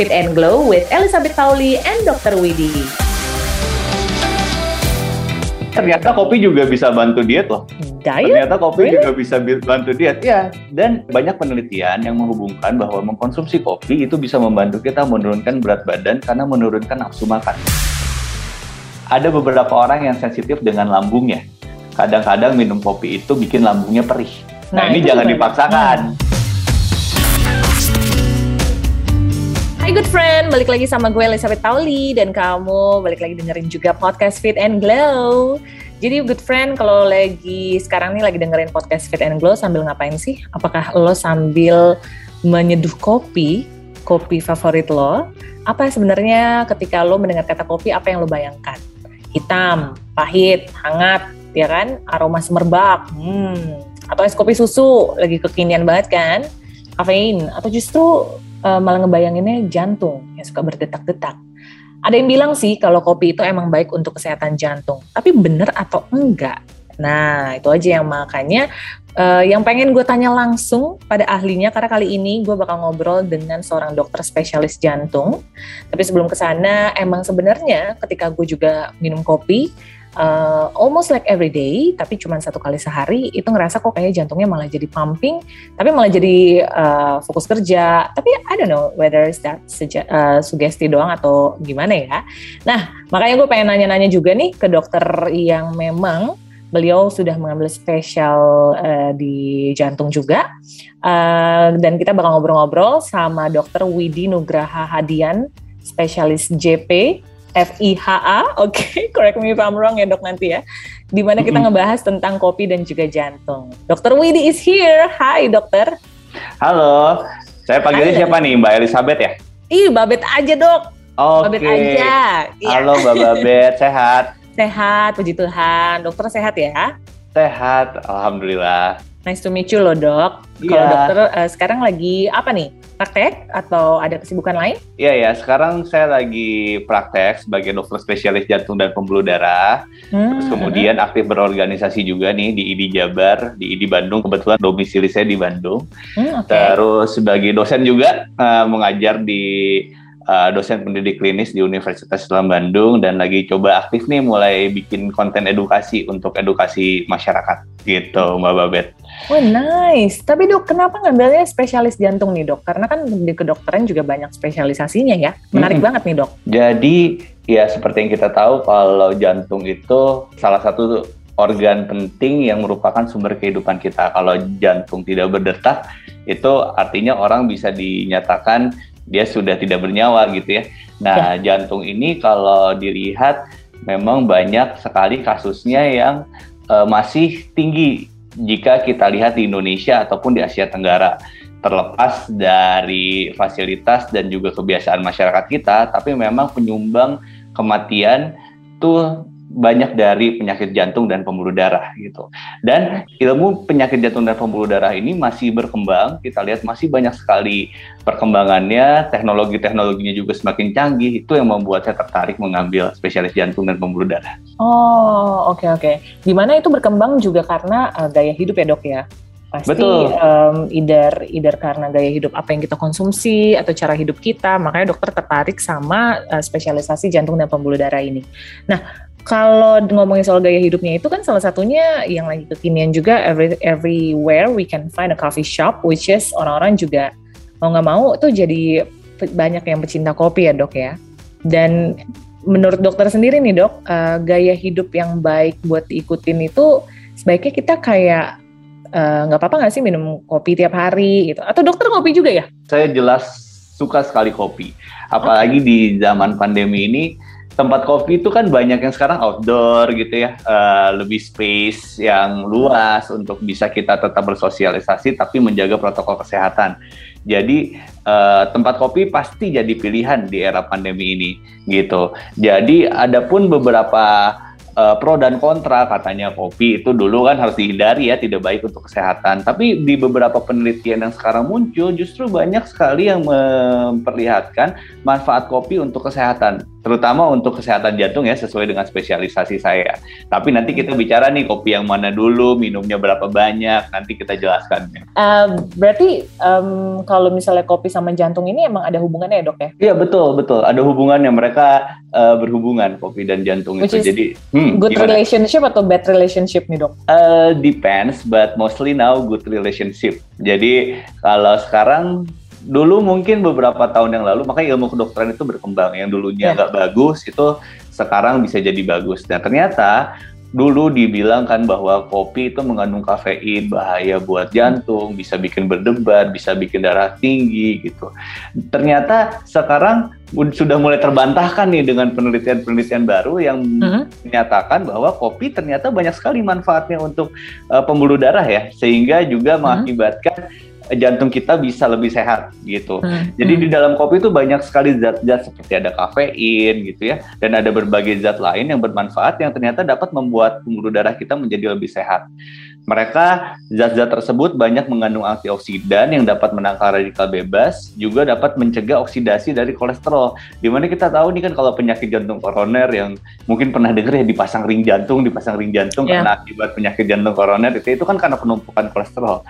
Fit and Glow with Elizabeth Pauli and Dr. Widi. Ternyata kopi juga bisa bantu diet loh. Diet? Ternyata kopi Really? juga bisa bi- bantu diet. Ya, dan banyak penelitian yang menghubungkan bahwa mengkonsumsi kopi itu bisa membantu kita menurunkan berat badan karena menurunkan nafsu makan. Ada beberapa orang yang sensitif dengan lambungnya. Kadang-kadang minum kopi itu bikin lambungnya perih. Nah, Nah, ini jangan gimana? dipaksakan. Hai good friend, balik lagi sama gue Elizabeth Pauli dan kamu balik lagi dengerin juga podcast Fit and Glow. Jadi good friend kalau lagi sekarang nih lagi dengerin podcast Fit and Glow sambil ngapain sih? Apakah lo sambil menyeduh kopi, kopi favorit lo? Apa sebenarnya ketika lo mendengar kata kopi apa yang lo bayangkan? Hitam, pahit, hangat, ya kan? Aroma semerbak, hmm. Atau es kopi susu, lagi kekinian banget kan? Kafein, atau justru uh, malah ngebayanginnya jantung yang suka berdetak-detak. Ada yang bilang sih kalau kopi itu emang baik untuk kesehatan jantung, tapi bener atau enggak? Nah, itu aja yang makanya uh, yang pengen gue tanya langsung pada ahlinya karena kali ini gue bakal ngobrol dengan seorang dokter spesialis jantung. Tapi sebelum ke sana, emang sebenarnya ketika gue juga minum kopi, uh, almost like every day, tapi cuma satu kali sehari, itu ngerasa kok kayaknya jantungnya malah jadi pumping, tapi malah jadi uh, fokus kerja. Tapi I don't know whether is that uh, sugesti doang atau gimana ya. Nah, makanya gue pengen nanya-nanya juga nih ke dokter yang memang beliau sudah mengambil spesial uh, di jantung juga. Uh, dan kita bakal ngobrol-ngobrol sama dokter Widi Nugraha Hadian, spesialis JP FIHA, oke, okay. correct me if I'm wrong ya dok nanti ya. Di mana kita ngebahas tentang kopi dan juga jantung. Dokter Widi is here, hai dokter. Halo, saya panggilnya Halo. siapa nih? Mbak Elizabeth ya? Ih, Babet aja dok, Oke. Babet aja. Iya. Halo Mbak Babet, sehat? Sehat, puji Tuhan. Dokter sehat ya? Sehat, Alhamdulillah. Nice to meet you loh dok. Kalau Iya. dokter eh, sekarang lagi apa nih? Praktek atau ada kesibukan lain? Iya ya, sekarang saya lagi praktek sebagai dokter spesialis jantung dan pembuluh darah. Terus Hmm, kemudian aktif berorganisasi juga nih di ID Jabar, di ID Bandung. Kebetulan domisili saya di Bandung. hmm, oke. Terus sebagai dosen juga eh, mengajar di eh, dosen pendidik klinis di Universitas Islam Bandung dan lagi coba aktif nih mulai bikin konten edukasi untuk edukasi masyarakat gitu Mbak Babet. Wah nice. Tapi dok, kenapa ngambilnya spesialis jantung nih dok? Karena kan di kedokteran juga banyak spesialisasinya ya. Menarik Mm-mm. banget nih dok. Jadi ya seperti yang kita tahu kalau jantung itu salah satu organ penting yang merupakan sumber kehidupan kita. Kalau jantung tidak berdetak itu artinya orang bisa dinyatakan dia sudah tidak bernyawa gitu ya. Nah, jantung ini kalau dilihat memang banyak sekali kasusnya yang eh, masih tinggi jika kita lihat di Indonesia ataupun di Asia Tenggara terlepas dari fasilitas dan juga kebiasaan masyarakat kita, tapi memang penyumbang kematian tuh banyak dari penyakit jantung dan pembuluh darah gitu. Dan ilmu penyakit jantung dan pembuluh darah ini masih berkembang. Kita lihat masih banyak sekali perkembangannya, teknologi-teknologinya juga semakin canggih. Itu yang membuat saya tertarik mengambil spesialis jantung dan pembuluh darah. Oh oke oke. Di mana itu berkembang juga karena eh, gaya hidup ya dok ya. Pasti Betul. em, either either karena gaya hidup apa yang kita konsumsi atau cara hidup kita. Makanya dokter tertarik sama eh, spesialisasi jantung dan pembuluh darah ini. Nah kalau ngomongin soal gaya hidupnya itu kan salah satunya yang lagi kekinian juga every, everywhere we can find a coffee shop which is orang-orang juga mau nggak mau itu jadi banyak yang pecinta kopi ya dok ya. Dan menurut dokter sendiri nih dok eh, gaya hidup yang baik buat diikutin itu sebaiknya kita kayak eh, nggak apa-apa nggak sih minum kopi tiap hari gitu? Atau dokter kopi juga ya? Saya jelas suka sekali kopi. Apalagi di zaman pandemi ini tempat kopi itu kan banyak yang sekarang outdoor gitu ya, eh, lebih space yang luas untuk bisa kita tetap bersosialisasi tapi menjaga protokol kesehatan. Jadi eh, tempat kopi pasti jadi pilihan di era pandemi ini gitu. Jadi ada pun beberapa uh, pro dan kontra katanya kopi itu dulu kan harus dihindari ya tidak baik untuk kesehatan. Tapi di beberapa penelitian yang sekarang muncul justru banyak sekali yang memperlihatkan manfaat kopi untuk kesehatan terutama untuk kesehatan jantung ya sesuai dengan spesialisasi saya. Tapi nanti kita bicara nih kopi yang mana dulu, minumnya berapa banyak, nanti kita jelaskan. Uh, berarti um, kalau misalnya kopi sama jantung ini emang ada hubungannya ya dok ya? Iya betul betul, ada hubungannya mereka uh, berhubungan kopi dan jantung Which itu. Jadi hmm, good gimana? relationship atau bad relationship nih dok? Uh, depends, but mostly now good relationship. Jadi kalau sekarang dulu mungkin beberapa tahun yang lalu makanya ilmu kedokteran itu berkembang yang dulunya ya. nggak yeah. bagus itu sekarang bisa jadi bagus dan ternyata dulu dibilang kan bahwa kopi itu mengandung kafein bahaya buat jantung bisa bikin berdebar bisa bikin darah tinggi gitu ternyata sekarang sudah mulai terbantahkan nih dengan penelitian-penelitian baru yang uh-huh. menyatakan bahwa kopi ternyata banyak sekali manfaatnya untuk uh, pembuluh darah ya sehingga juga uh-huh. mengakibatkan jantung kita bisa lebih sehat gitu. Hmm. Jadi hmm. di dalam kopi itu banyak sekali zat-zat seperti ada kafein gitu ya dan ada berbagai zat lain yang bermanfaat yang ternyata dapat membuat pembuluh darah kita menjadi lebih sehat. Mereka zat-zat tersebut banyak mengandung antioksidan yang dapat menangkal radikal bebas, juga dapat mencegah oksidasi dari kolesterol. Di mana kita tahu nih kan kalau penyakit jantung koroner yang mungkin pernah dengar ya dipasang ring jantung, dipasang ring jantung yeah. karena akibat penyakit jantung koroner itu itu kan karena penumpukan kolesterol.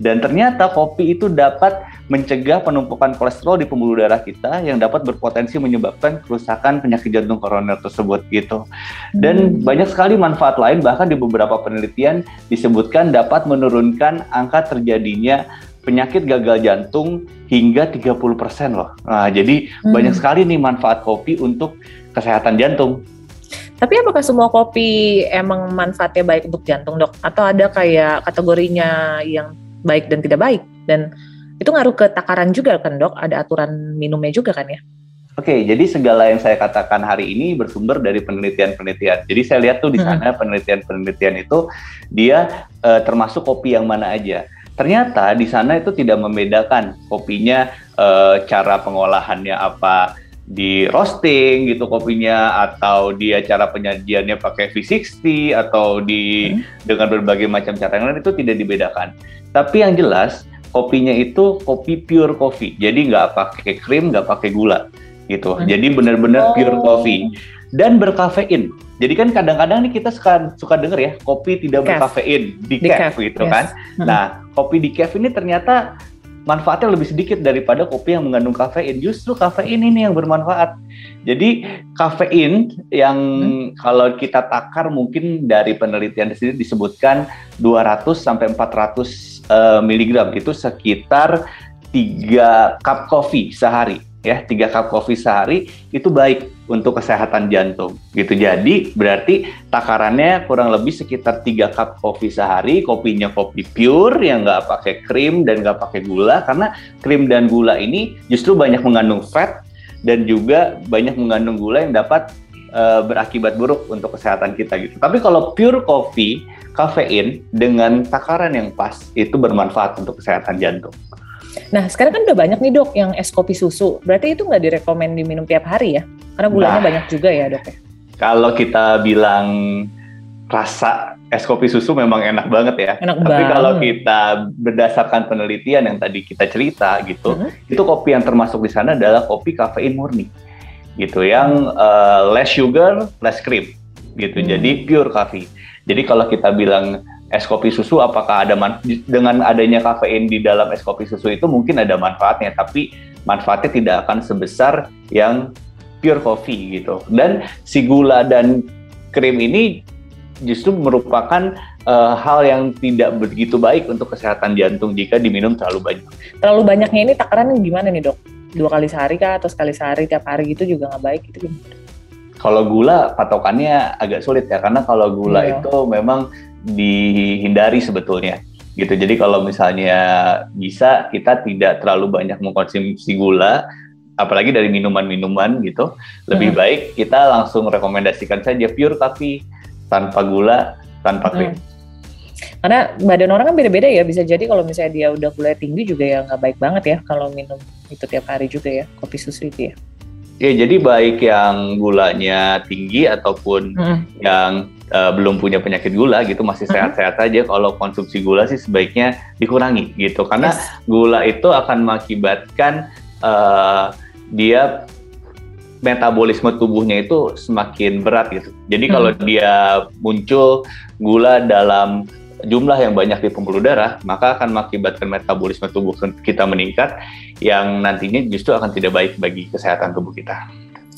Dan ternyata kopi itu dapat mencegah penumpukan kolesterol di pembuluh darah kita yang dapat berpotensi menyebabkan kerusakan penyakit jantung koroner tersebut gitu. Dan hmm. banyak sekali manfaat lain bahkan di beberapa penelitian disebutkan dapat menurunkan angka terjadinya penyakit gagal jantung hingga 30% loh. Nah, jadi hmm. banyak sekali nih manfaat kopi untuk kesehatan jantung. Tapi apakah semua kopi emang manfaatnya baik untuk jantung dok? Atau ada kayak kategorinya yang baik dan tidak baik dan itu ngaruh ke takaran juga kan dok ada aturan minumnya juga kan ya Oke, jadi segala yang saya katakan hari ini bersumber dari penelitian-penelitian. Jadi saya lihat tuh di sana hmm. penelitian-penelitian itu dia uh, termasuk kopi yang mana aja. Ternyata di sana itu tidak membedakan kopinya uh, cara pengolahannya apa di roasting gitu kopinya atau dia cara penyajiannya pakai V60 atau di hmm. dengan berbagai macam cara yang lain itu tidak dibedakan. Tapi yang jelas kopinya itu kopi pure coffee. Jadi nggak pakai krim, nggak pakai gula gitu. Hmm. Jadi benar-benar oh. pure coffee dan berkafein. Jadi kan kadang-kadang nih kita suka suka denger ya kopi tidak berkafein di decaf gitu yes. kan. Hmm. Nah, kopi di decaf ini ternyata manfaatnya lebih sedikit daripada kopi yang mengandung kafein. Justru kafein ini yang bermanfaat. Jadi kafein yang hmm. kalau kita takar mungkin dari penelitian di sini disebutkan 200 sampai 400 uh, miligram itu sekitar 3 cup kopi sehari ya tiga cup kopi sehari itu baik untuk kesehatan jantung gitu. Jadi berarti takarannya kurang lebih sekitar tiga cup kopi sehari kopinya kopi pure yang nggak pakai krim dan nggak pakai gula karena krim dan gula ini justru banyak mengandung fat dan juga banyak mengandung gula yang dapat uh, berakibat buruk untuk kesehatan kita gitu. Tapi kalau pure kopi kafein dengan takaran yang pas itu bermanfaat untuk kesehatan jantung Nah, sekarang kan udah banyak nih dok yang es kopi susu. Berarti itu nggak direkomend diminum tiap hari ya? Karena gulanya nah, banyak juga ya dok ya? Kalau kita bilang rasa es kopi susu memang enak banget ya. Enak Tapi banget. kalau kita berdasarkan penelitian yang tadi kita cerita gitu, hmm. itu kopi yang termasuk di sana adalah kopi kafein murni. Gitu yang uh, less sugar, less cream gitu. Hmm. Jadi pure coffee. Jadi kalau kita bilang es kopi susu apakah ada dengan adanya kafein di dalam es kopi susu itu mungkin ada manfaatnya tapi manfaatnya tidak akan sebesar yang pure coffee gitu dan si gula dan krim ini justru merupakan uh, hal yang tidak begitu baik untuk kesehatan jantung jika diminum terlalu banyak. Terlalu banyaknya ini takaran gimana nih dok? Dua kali sehari kah atau sekali sehari tiap hari gitu juga nggak baik gitu Kalau gula patokannya agak sulit ya karena kalau gula iya. itu memang dihindari sebetulnya gitu. Jadi kalau misalnya bisa kita tidak terlalu banyak mengkonsumsi gula, apalagi dari minuman-minuman gitu, lebih hmm. baik kita langsung rekomendasikan saja pure tapi tanpa gula, tanpa krim. Hmm. Karena badan orang kan beda-beda ya, bisa jadi kalau misalnya dia udah gula tinggi juga ya nggak baik banget ya kalau minum itu tiap hari juga ya, kopi susu itu ya. Ya, jadi baik yang gulanya tinggi ataupun hmm. yang uh, belum punya penyakit gula gitu masih Mm-hmm. sehat-sehat aja kalau konsumsi gula sih sebaiknya dikurangi gitu karena Yes. gula itu akan mengakibatkan uh, dia metabolisme tubuhnya itu semakin berat gitu. Jadi kalau Hmm. dia muncul gula dalam jumlah yang banyak di pembuluh darah, maka akan mengakibatkan metabolisme tubuh kita meningkat yang nantinya justru akan tidak baik bagi kesehatan tubuh kita.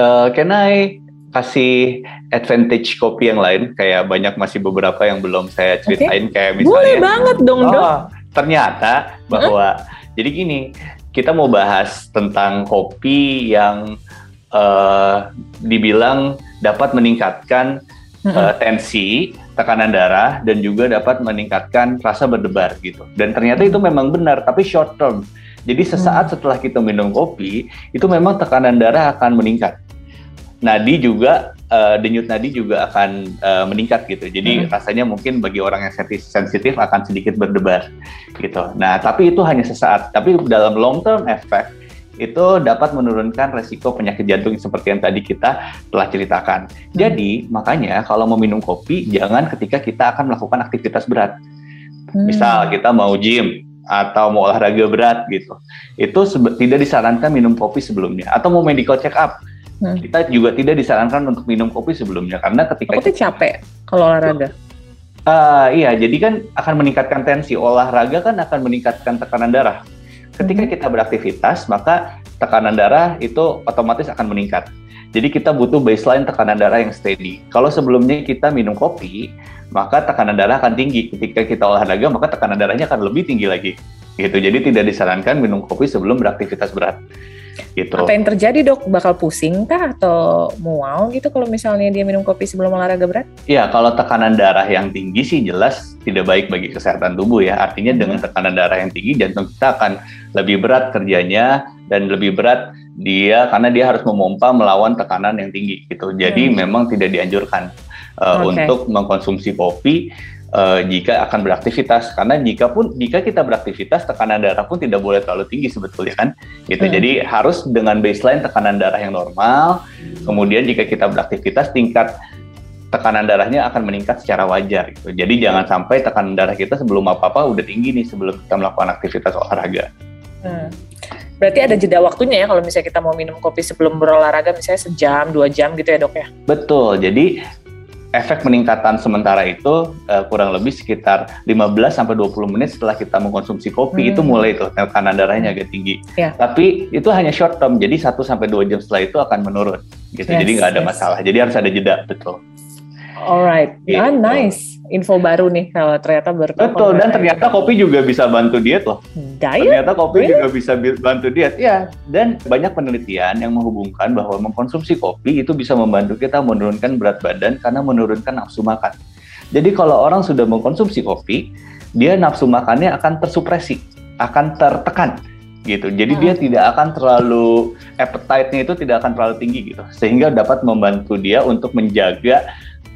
Uh, can I kasih advantage kopi yang lain? Kayak banyak masih beberapa yang belum saya ceritain kayak misalnya. Boleh banget dong, Dok. Oh, ternyata bahwa jadi gini, kita mau bahas tentang kopi yang eh, dibilang dapat meningkatkan Mm-mm. eh, tensi, tekanan darah dan juga dapat meningkatkan rasa berdebar gitu. Dan ternyata itu memang benar, tapi short term. Jadi sesaat setelah kita minum kopi, itu memang tekanan darah akan meningkat. Nadi juga eh, denyut nadi juga akan eh, meningkat gitu. Jadi Hmm. rasanya mungkin bagi orang yang sensi- sensitif akan sedikit berdebar gitu. Nah, tapi itu hanya sesaat. Tapi dalam long term effect itu dapat menurunkan resiko penyakit jantung seperti yang tadi kita telah ceritakan. Jadi, makanya kalau mau minum kopi jangan ketika kita akan melakukan aktivitas berat. Hmm. Misal kita mau gym atau mau olahraga berat gitu. Itu tidak disarankan minum kopi sebelumnya atau mau medical check up. Hmm. Kita juga tidak disarankan untuk minum kopi sebelumnya karena ketika Aku tuh capek kalau olahraga. Ah, iya, jadi kan akan meningkatkan tensi. Olahraga kan akan meningkatkan tekanan darah. Ketika Mhm. kita beraktivitas, maka tekanan darah itu otomatis akan meningkat. Jadi kita butuh baseline tekanan darah yang steady. Kalau sebelumnya kita minum kopi, maka tekanan darah akan tinggi. Ketika kita olahraga, maka tekanan darahnya akan lebih tinggi lagi. Gitu. Jadi tidak disarankan minum kopi sebelum beraktivitas berat. Gitu. Apa yang terjadi dok? Bakal pusing kah atau mual gitu kalau misalnya dia minum kopi sebelum olahraga berat? Ya, kalau tekanan darah yang tinggi sih jelas tidak baik bagi kesehatan tubuh ya. Artinya dengan tekanan darah yang tinggi, jantung kita akan lebih berat kerjanya dan lebih berat dia karena dia harus memompa melawan tekanan yang tinggi gitu. Jadi Hmm. memang tidak dianjurkan uh, Oke. untuk mengkonsumsi kopi uh, jika akan beraktivitas. Karena jika pun jika kita beraktivitas tekanan darah pun tidak boleh terlalu tinggi sebetulnya kan. Gitu. Hmm. Jadi harus dengan baseline tekanan darah yang normal. Kemudian jika kita beraktivitas tingkat tekanan darahnya akan meningkat secara wajar gitu. Jadi jangan sampai tekanan darah kita sebelum apa-apa udah tinggi nih sebelum kita melakukan aktivitas olahraga. Hmm. Berarti ada jeda waktunya ya kalau misalnya kita mau minum kopi sebelum berolahraga misalnya sejam, dua jam gitu ya dok ya? Betul. Jadi efek peningkatan sementara itu eh, kurang lebih sekitar 15 sampai 20 menit setelah kita mengkonsumsi kopi Hmm. itu mulai tuh tekanan darahnya agak tinggi. Ya. Tapi itu hanya short term. Jadi 1 sampai 2 jam setelah itu akan menurun gitu. Yes, Jadi nggak ada yes. masalah. Jadi harus ada jeda, betul. Alright, Gitu. ah nice. Info baru nih kalau ternyata ber Betul dan ternyata kopi juga bisa bantu diet loh. diet. Ternyata kopi Really? juga bisa bi- bantu diet. Ya, dan banyak penelitian yang menghubungkan bahwa mengkonsumsi kopi itu bisa membantu kita menurunkan berat badan karena menurunkan nafsu makan. Jadi kalau orang sudah mengkonsumsi kopi, dia nafsu makannya akan tersupresi, akan tertekan gitu. Jadi Hmm. dia tidak akan terlalu appetite-nya itu tidak akan terlalu tinggi gitu. Sehingga dapat membantu dia untuk menjaga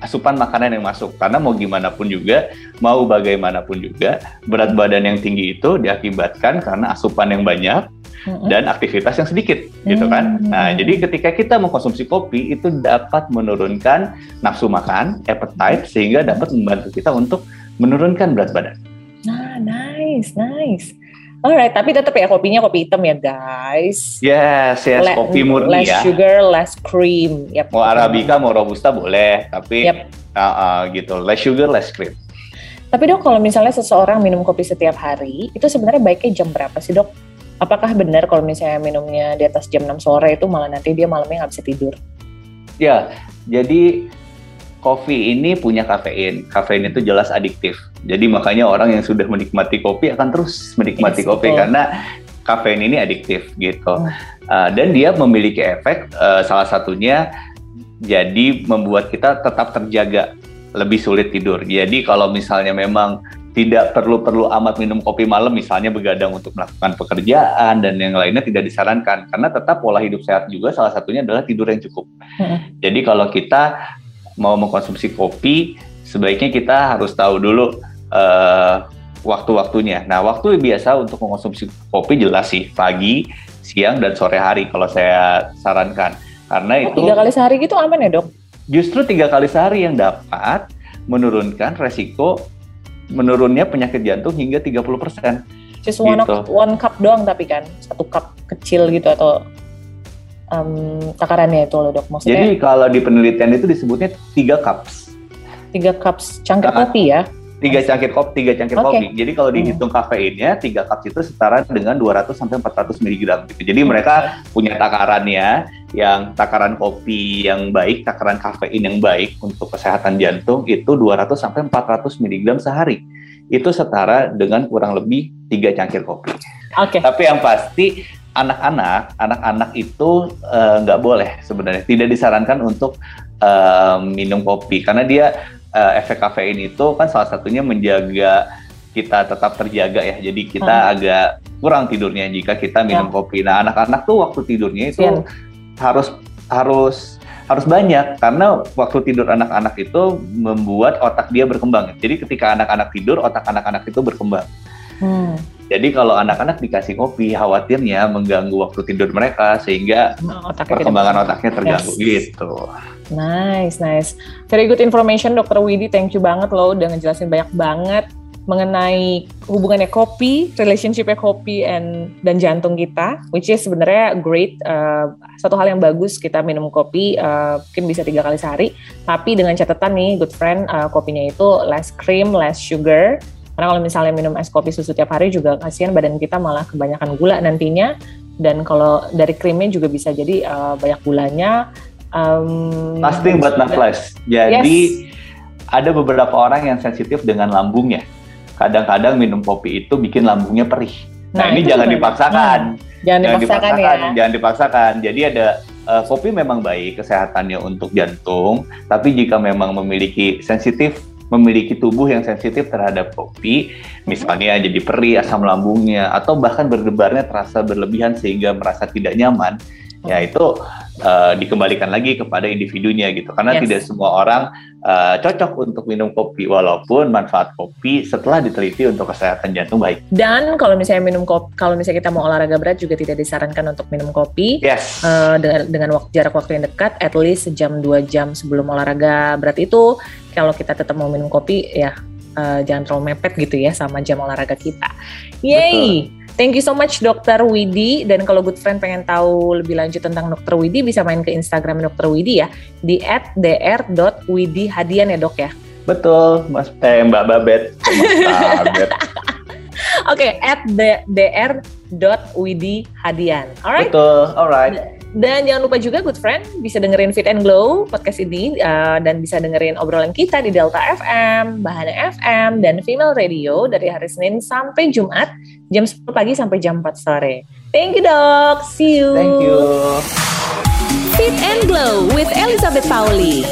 asupan makanan yang masuk karena mau gimana pun juga mau bagaimanapun juga berat badan yang tinggi itu diakibatkan karena asupan yang banyak dan aktivitas yang sedikit gitu kan. Nah, jadi ketika kita mengkonsumsi kopi itu dapat menurunkan nafsu makan, appetite sehingga dapat membantu kita untuk menurunkan berat badan. Nah, nice, nice. Alright, tapi tetap ya kopinya kopi hitam ya guys. Yes, yes, Le- kopi murni less ya. sugar, less cream. Yap. Mau arabica, mau robusta boleh, tapi Yap. uh, uh, gitu, less sugar, less cream. Tapi dok, kalau misalnya seseorang minum kopi setiap hari, itu sebenarnya baiknya jam berapa sih dok? Apakah benar kalau misalnya minumnya di atas jam 6 sore itu malah nanti dia malamnya nggak bisa tidur? Ya, jadi kopi ini punya kafein. Kafein itu jelas adiktif. Jadi makanya orang yang sudah menikmati kopi akan terus menikmati Yes, kopi betul. karena kafein ini adiktif gitu. Hmm. Uh, dan dia memiliki efek uh, salah satunya jadi membuat kita tetap terjaga lebih sulit tidur. Jadi kalau misalnya memang tidak perlu-perlu amat minum kopi malam misalnya begadang untuk melakukan pekerjaan dan yang lainnya tidak disarankan karena tetap pola hidup sehat juga salah satunya adalah tidur yang cukup. Mm-mm. Jadi kalau kita mau mengkonsumsi kopi, sebaiknya kita harus tahu dulu eh, waktu-waktunya. Nah, waktu biasa untuk mengkonsumsi kopi jelas sih pagi, siang dan sore hari kalau saya sarankan. Karena Oh, itu tiga kali sehari gitu aman ya dok? justru tiga kali sehari yang dapat menurunkan resiko menurunnya penyakit jantung hingga 30%. Just one, gitu. one cup doang tapi kan, satu cup kecil gitu atau um, takarannya itu loh dok maksudnya. Jadi kalau di penelitian itu disebutnya tiga cups. Tiga cups cangkir nah, kopi ya? tiga cangkir kopi, tiga cangkir okay. kopi. Jadi kalau hmm. dihitung hmm. kafeinnya, tiga cup itu setara dengan 200 sampai 400 mg gitu. Jadi hmm. mereka punya takarannya yang takaran kopi yang baik, takaran kafein yang baik untuk kesehatan jantung itu 200 sampai 400 mg sehari. Itu setara dengan kurang lebih tiga cangkir kopi. Oke. Okay. Tapi yang pasti anak-anak, anak-anak itu eh, nggak uh, boleh sebenarnya tidak disarankan untuk uh, minum kopi karena dia uh, efek kafein itu kan salah satunya menjaga kita tetap terjaga ya. Jadi kita hmm. agak kurang tidurnya jika kita minum ya. kopi. Nah, anak-anak tuh waktu tidurnya itu ya. harus harus harus banyak karena waktu tidur anak-anak itu membuat otak dia berkembang. Jadi ketika anak-anak tidur, otak anak-anak itu berkembang. Hmm. Jadi kalau anak-anak dikasih kopi, khawatirnya mengganggu waktu tidur mereka sehingga oh, otaknya perkembangan otaknya terganggu yes. gitu. Nice, nice. Very good information Dokter Widi. Thank you banget loh udah ngejelasin banyak banget mengenai hubungannya kopi, relationshipnya kopi and, dan jantung kita, which is sebenarnya great. Uh, satu hal yang bagus kita minum kopi uh, mungkin bisa tiga kali sehari, tapi dengan catatan nih, good friend, uh, kopinya itu less cream, less sugar. Karena kalau misalnya minum es kopi susu tiap hari juga kasihan badan kita malah kebanyakan gula nantinya. Dan kalau dari krimnya juga bisa jadi uh, banyak gulanya, Um, Fasting but not less. Jadi yes. ada beberapa orang yang sensitif dengan lambungnya. Kadang-kadang minum kopi itu bikin lambungnya perih. Nah, nah ini jangan dipaksakan. Hmm. Jangan, jangan dipaksakan, dipaksakan ya. Jangan dipaksakan. Jadi ada uh, kopi memang baik kesehatannya untuk jantung, tapi jika memang memiliki sensitif memiliki tubuh yang sensitif terhadap kopi, misalnya jadi perih asam lambungnya atau bahkan berdebarnya terasa berlebihan sehingga merasa tidak nyaman, ya itu uh, dikembalikan lagi kepada individunya gitu karena yes. tidak semua orang uh, cocok untuk minum kopi walaupun manfaat kopi setelah diteliti untuk kesehatan jantung baik dan kalau misalnya minum kopi kalau misalnya kita mau olahraga berat juga tidak disarankan untuk minum kopi yes. uh, dengan dengan waktu, jarak waktu yang dekat at least sejam dua jam sebelum olahraga berat itu kalau kita tetap mau minum kopi ya uh, jangan terlalu mepet gitu ya sama jam olahraga kita yay Betul. Thank you so much Dokter Widi dan kalau good friend pengen tahu lebih lanjut tentang Dokter Widi bisa main ke Instagram Dokter Widi ya di @dr.widihadian ya dok ya. Betul, Mas eh Mbak Babet. Oke, okay, at dr.widihadian. Alright. Betul, alright. Dan jangan lupa juga good friend bisa dengerin Fit and Glow podcast ini uh, dan bisa dengerin obrolan kita di Delta FM, Bahana FM, dan Female Radio dari hari Senin sampai Jumat jam 10 pagi sampai jam 4 sore. Thank you dok, see you. Thank you. Fit and Glow with Elizabeth Pauli.